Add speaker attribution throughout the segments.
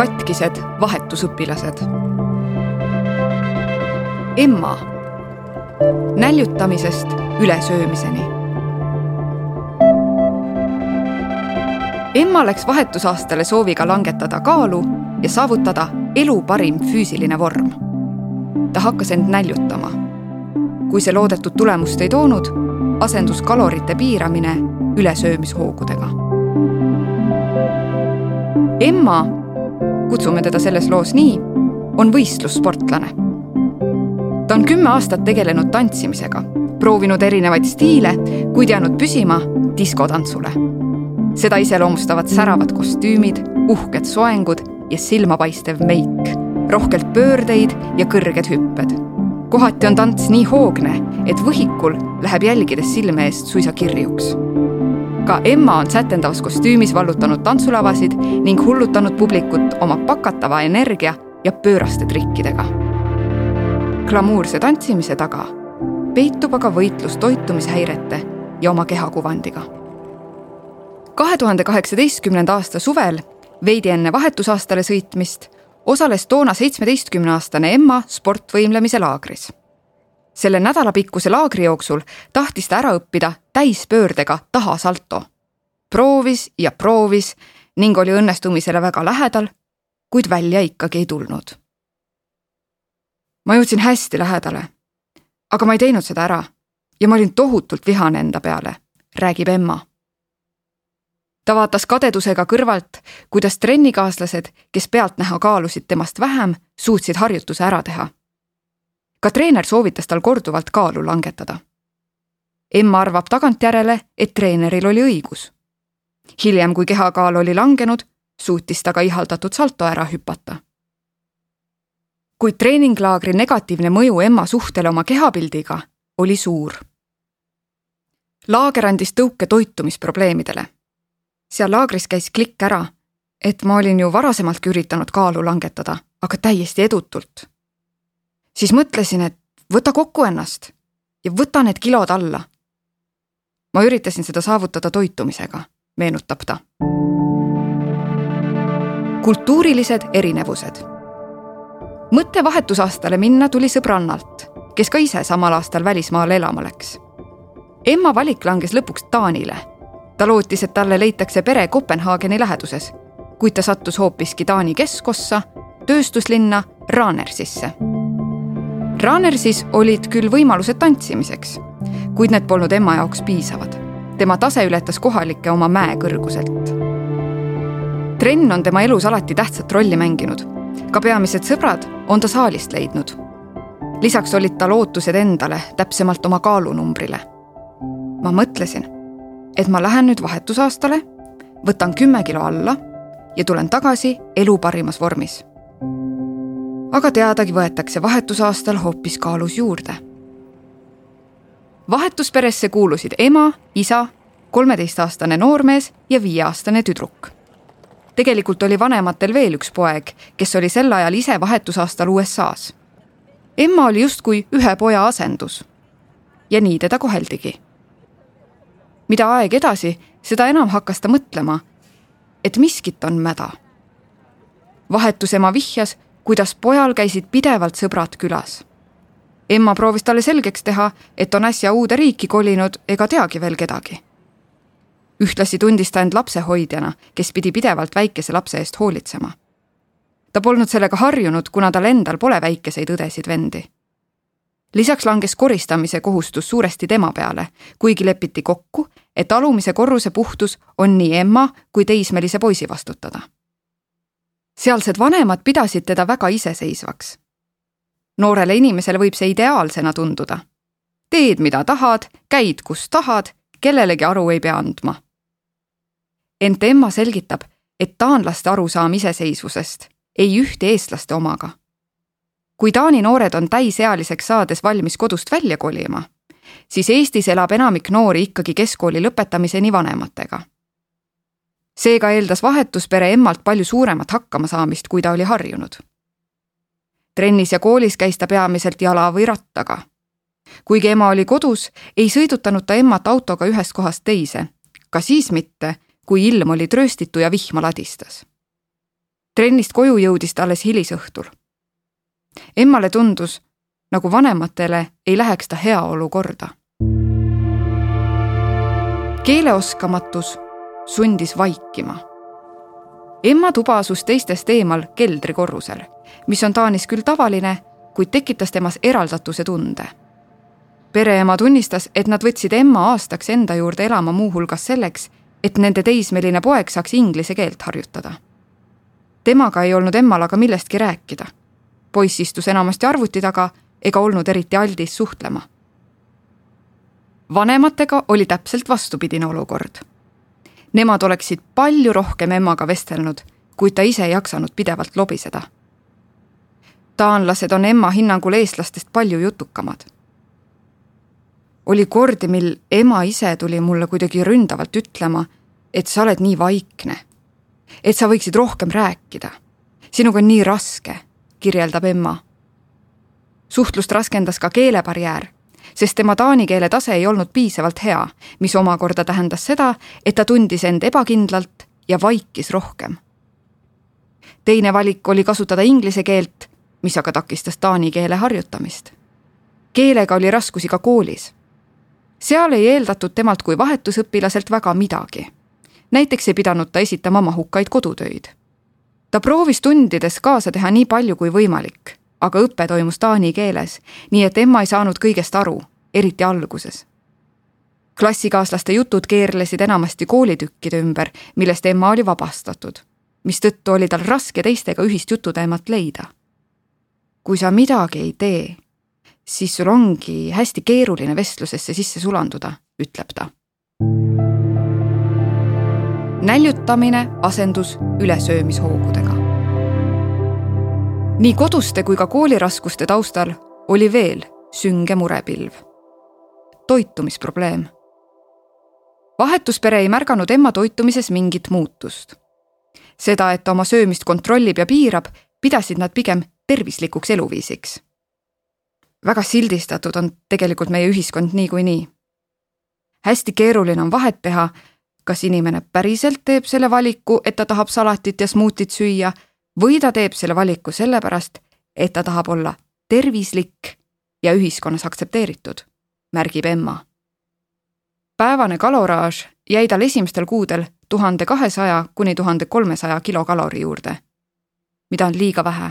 Speaker 1: katkised vahetusõpilased. Emma näljutamisest ülesöömiseni. Emma läks vahetusaastale sooviga langetada kaalu ja saavutada elu parim füüsiline vorm. ta hakkas end näljutama. kui see loodetud tulemust ei toonud, asendus kalorite piiramine ülesöömishoogudega. Emma, kutsume teda selles loos nii, on võistlussportlane ta on kümme aastat tegelenud tantsimisega, proovinud erinevaid stiile, kuid jäänud püsima diskotantsule. seda iseloomustavad säravad kostüümid, uhked soengud ja silmapaistev meik, rohkelt pöördeid ja kõrged hüpped. kohati on tants nii hoogne, et võhikul läheb jälgides silme eest suisa kirjuks. Ka Emma on sätendavas kostüümis vallutanud tantsulavasid ning hullutanud publikut oma pakatava energia ja pööraste trikkidega glamuurse tantsimise taga peitub aga võitlus toitumishäirete ja oma kehakuvandiga. kahe tuhande kaheksateistkümnenda aasta suvel, veidi enne vahetusaastale sõitmist, osales toona seitsmeteistkümneaastane Emma sportvõimlemise laagris. selle nädalapikkuse laagri jooksul tahtis ta ära õppida täispöördega tahasalto. Proovis ja proovis ning oli õnnestumisele väga lähedal, kuid välja ikkagi ei tulnud ma jõudsin hästi lähedale. aga ma ei teinud seda ära ja ma olin tohutult vihane enda peale, räägib Emma. ta vaatas kadedusega kõrvalt, kuidas trennikaaslased, kes pealtnäha kaalusid temast vähem, suutsid harjutuse ära teha. ka treener soovitas tal korduvalt kaalu langetada. Emma arvab tagantjärele, et treeneril oli õigus. Hiljem, kui kehakaal oli langenud, suutis ta ka ihaldatud salto ära hüpata kuid treeninglaagri negatiivne mõju Emma suhtele oma kehapildiga oli suur. laager andis tõuke toitumisprobleemidele. seal laagris käis klikk ära, et ma olin ju varasemaltki üritanud kaalu langetada, aga täiesti edutult. siis mõtlesin, et võta kokku ennast ja võta need kilod alla. ma üritasin seda saavutada toitumisega, meenutab ta. kultuurilised erinevused mõte vahetusaastale minna tuli sõbrannalt, kes ka ise samal aastal välismaale elama läks. Emma valik langes lõpuks Taanile. ta lootis, et talle leitakse pere Kopenhaageni läheduses, kuid ta sattus hoopiski Taani keskossa, tööstuslinna Ranersisse. Ranersis olid küll võimalused tantsimiseks, kuid need polnud Emma jaoks piisavad. Tema tase ületas kohalikke oma mäekõrguselt. trenn on tema elus alati tähtsat rolli mänginud ka peamised sõbrad on ta saalist leidnud. lisaks olid tal ootused endale, täpsemalt oma kaalunumbrile. ma mõtlesin, et ma lähen nüüd vahetusaastale, võtan kümme kilo alla ja tulen tagasi elu parimas vormis. aga teadagi võetakse vahetusaastal hoopis kaalus juurde. Vahetusperesse kuulusid ema, isa, kolmeteistaastane noormees ja viieaastane tüdruk tegelikult oli vanematel veel üks poeg, kes oli sel ajal ise vahetusaastal USA-s. Emma oli justkui ühe poja asendus. ja nii teda koheldigi. mida aeg edasi, seda enam hakkas ta mõtlema, et miskit on mäda. vahetusema vihjas, kuidas pojal käisid pidevalt sõbrad külas. Emma proovis talle selgeks teha, et on äsja uude riiki kolinud ega teagi veel kedagi ühtlasi tundis ta end lapsehoidjana, kes pidi pidevalt väikese lapse eest hoolitsema. ta polnud sellega harjunud, kuna tal endal pole väikeseid õdesid-vendi. lisaks langes koristamise kohustus suuresti tema peale, kuigi lepiti kokku, et alumise korruse puhtus on nii emma kui teismelise poisi vastutada. sealsed vanemad pidasid teda väga iseseisvaks. Noorele inimesele võib see ideaalsena tunduda. teed, mida tahad, käid, kus tahad, kellelegi aru ei pea andma ent Emma selgitab, et taanlaste arusaam iseseisvusest ei ühti eestlaste omaga. kui Taani noored on täisealiseks saades valmis kodust välja kolima, siis Eestis elab enamik noori ikkagi keskkooli lõpetamiseni vanematega. seega eeldas vahetuspere emmalt palju suuremat hakkamasaamist, kui ta oli harjunud. Trennis ja koolis käis ta peamiselt jala või rattaga. kuigi ema oli kodus, ei sõidutanud ta emmat autoga ühest kohast teise, ka siis mitte kui ilm oli trööstitu ja vihma ladistas. trennist koju jõudis ta alles hilisõhtul. emmale tundus, nagu vanematele ei läheks ta heaolu korda. keeleoskamatus sundis vaikima. emma tuba asus teistest eemal keldrikorrusel, mis on Taanis küll tavaline, kuid tekitas temas eraldatuse tunde. pereema tunnistas, et nad võtsid emma aastaks enda juurde elama muuhulgas selleks, et nende teismeline poeg saaks inglise keelt harjutada. temaga ei olnud emmal aga millestki rääkida. poiss istus enamasti arvuti taga ega olnud eriti aldis suhtlema. vanematega oli täpselt vastupidine olukord. Nemad oleksid palju rohkem emmaga vestelnud, kuid ta ise ei jaksanud pidevalt lobiseda. Taanlased on emma hinnangul eestlastest palju jutukamad oli kordi, mil ema ise tuli mulle kuidagi ründavalt ütlema, et sa oled nii vaikne. et sa võiksid rohkem rääkida. sinuga on nii raske, kirjeldab emma. suhtlust raskendas ka keelebarjäär, sest tema taani keele tase ei olnud piisavalt hea, mis omakorda tähendas seda, et ta tundis end ebakindlalt ja vaikis rohkem. teine valik oli kasutada inglise keelt, mis aga takistas taani keele harjutamist. keelega oli raskusi ka koolis seal ei eeldatud temalt kui vahetusõpilaselt väga midagi. näiteks ei pidanud ta esitama mahukaid kodutöid. ta proovis tundides kaasa teha nii palju kui võimalik, aga õpe toimus taani keeles, nii et Emma ei saanud kõigest aru, eriti alguses. klassikaaslaste jutud keerlesid enamasti koolitükkide ümber, millest Emma oli vabastatud, mistõttu oli tal raske teistega ühist jututeemat leida. Kui sa midagi ei tee siis sul ongi hästi keeruline vestlusesse sisse sulanduda, ütleb ta. näljutamine asendus ülesöömishoogudega. nii koduste kui ka kooliraskuste taustal oli veel sünge murepilv. toitumisprobleem. vahetuspere ei märganud emma toitumises mingit muutust. seda, et ta oma söömist kontrollib ja piirab, pidasid nad pigem tervislikuks eluviisiks väga sildistatud on tegelikult meie ühiskond niikuinii. hästi keeruline on vahet teha, kas inimene päriselt teeb selle valiku, et ta tahab salatit ja smuutit süüa või ta teeb selle valiku sellepärast, et ta tahab olla tervislik ja ühiskonnas aktsepteeritud, märgib Emma. päevane kaloraaž jäi tal esimestel kuudel tuhande kahesaja kuni tuhande kolmesaja kilokalori juurde, mida on liiga vähe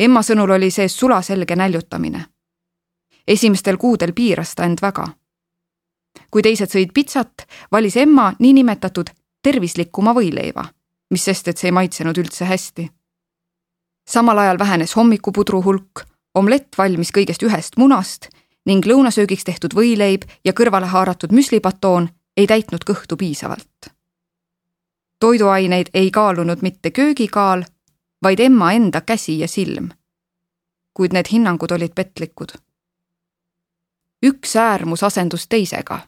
Speaker 1: Emma sõnul oli see sulaselge näljutamine. esimestel kuudel piiras ta end väga. kui teised sõid pitsat, valis Emma niinimetatud tervislikuma võileiva, mis sest, et see ei maitsenud üldse hästi. samal ajal vähenes hommikupudru hulk, omlett valmis kõigest ühest munast ning lõunasöögiks tehtud võileib ja kõrvale haaratud müslipatoon ei täitnud kõhtu piisavalt. Toiduaineid ei kaalunud mitte köögikaal, vaid emma enda käsi ja silm. kuid need hinnangud olid petlikud. üks äärmus asendus teisega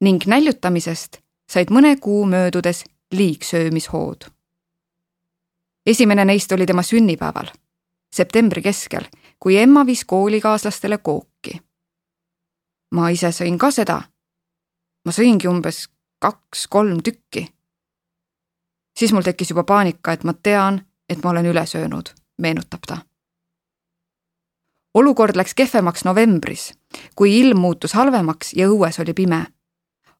Speaker 1: ning näljutamisest said mõne kuu möödudes liigsöömishood. esimene neist oli tema sünnipäeval, septembri keskel, kui emma viis koolikaaslastele kooki. ma ise sõin ka seda. ma sõingi umbes kaks-kolm tükki. Siis mul tekkis juba paanika, et ma tean, et ma olen üle söönud, meenutab ta. olukord läks kehvemaks novembris, kui ilm muutus halvemaks ja õues oli pime.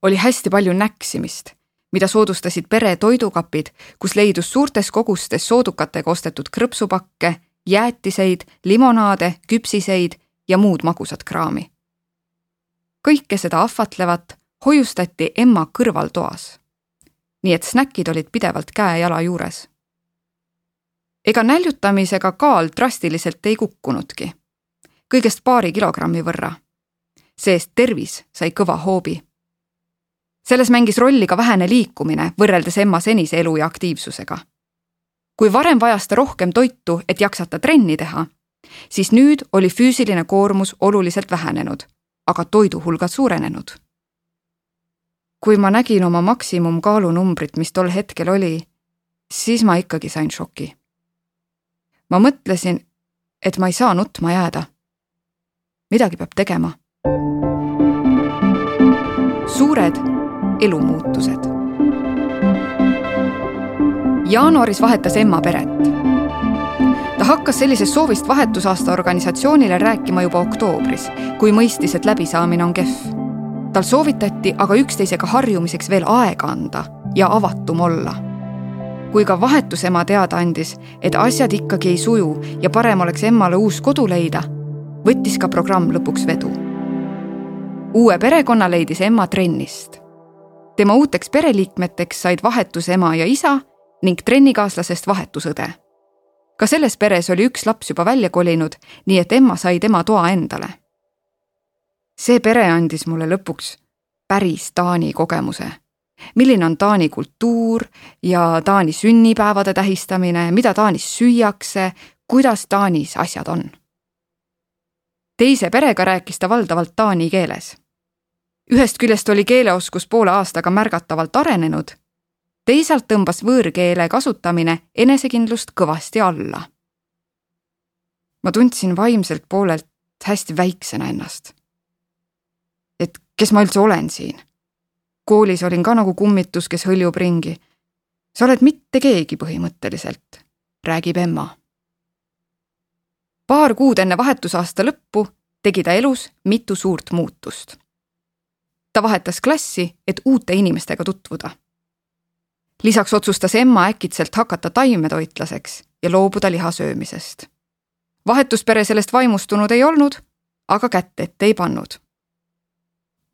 Speaker 1: oli hästi palju näksimist, mida soodustasid pere toidukapid, kus leidus suurtes kogustes soodukatega ostetud krõpsupakke, jäätiseid, limonaade, küpsiseid ja muud magusat kraami. kõike seda ahvatlevat hoiustati emma kõrvaltoas. Nii et snäkid olid pidevalt käe-jala juures ega näljutamisega kaal drastiliselt ei kukkunudki. kõigest paari kilogrammi võrra. see-eest tervis sai kõva hoobi. selles mängis rolli ka vähene liikumine võrreldes emma senise elu ja aktiivsusega. kui varem vajas ta rohkem toitu, et jaksata trenni teha, siis nüüd oli füüsiline koormus oluliselt vähenenud, aga toiduhulgad suurenenud. Kui ma nägin oma maksimumkaalunumbrit, mis tol hetkel oli, siis ma ikkagi sain šoki ma mõtlesin, et ma ei saa nutma jääda. midagi peab tegema. suured elumuutused. jaanuaris vahetas Emma peret. ta hakkas sellisest soovist vahetusaasta organisatsioonile rääkima juba oktoobris, kui mõistis, et läbisaamine on kehv. Tal soovitati aga üksteisega harjumiseks veel aega anda ja avatum olla. kui ka vahetusema teada andis, et asjad ikkagi ei suju ja parem oleks emmale uus kodu leida, võttis ka programm lõpuks vedu. uue perekonna leidis Emma trennist. tema uuteks pereliikmeteks said vahetusema ja isa ning trennikaaslasest vahetusõde. ka selles peres oli üks laps juba välja kolinud, nii et Emma sai tema toa endale. See pere andis mulle lõpuks päris Taani kogemuse. milline on Taani kultuur ja Taani sünnipäevade tähistamine, mida Taanis süüakse, kuidas Taanis asjad on. teise perega rääkis ta valdavalt taani keeles. ühest küljest oli keeleoskus poole aastaga märgatavalt arenenud teisalt tõmbas võõrkeele kasutamine enesekindlust kõvasti alla. ma tundsin vaimselt poolelt hästi väiksena ennast. Kes ma üldse olen siin? koolis olin ka nagu kummitus, kes hõljub ringi. sa oled mitte keegi põhimõtteliselt, räägib Emma. paar kuud enne vahetusaasta lõppu tegi ta elus mitu suurt muutust. ta vahetas klassi, et uute inimestega tutvuda lisaks otsustas Emma äkitselt hakata taimetoitlaseks ja loobuda liha söömisest. vahetuspere sellest vaimustunud ei olnud, aga kätt ette ei pannud.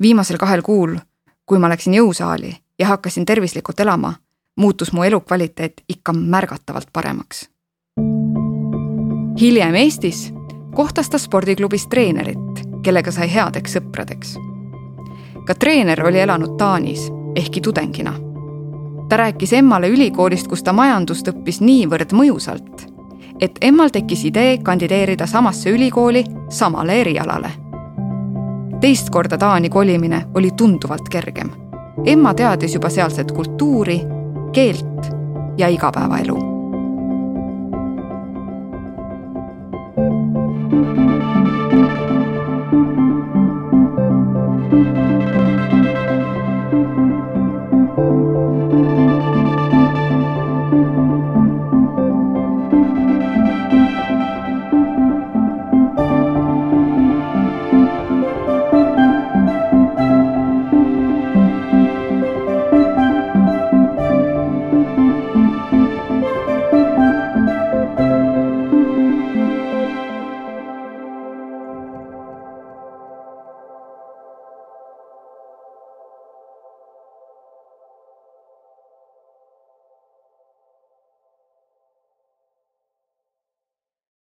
Speaker 1: Viimasel kahel kuul, kui ma läksin jõusaali ja hakkasin tervislikult elama, muutus mu elukvaliteet ikka märgatavalt paremaks. hiljem Eestis kohtas ta spordiklubis treenerit, kellega sai headeks sõpradeks. ka treener oli elanud Taanis, ehkki tudengina ta rääkis emmale ülikoolist, kus ta majandust õppis niivõrd mõjusalt, et emmal tekkis idee kandideerida samasse ülikooli samale erialale. Teist korda Taani kolimine oli tunduvalt kergem. emma teadis juba sealset kultuuri, keelt ja igapäevaelu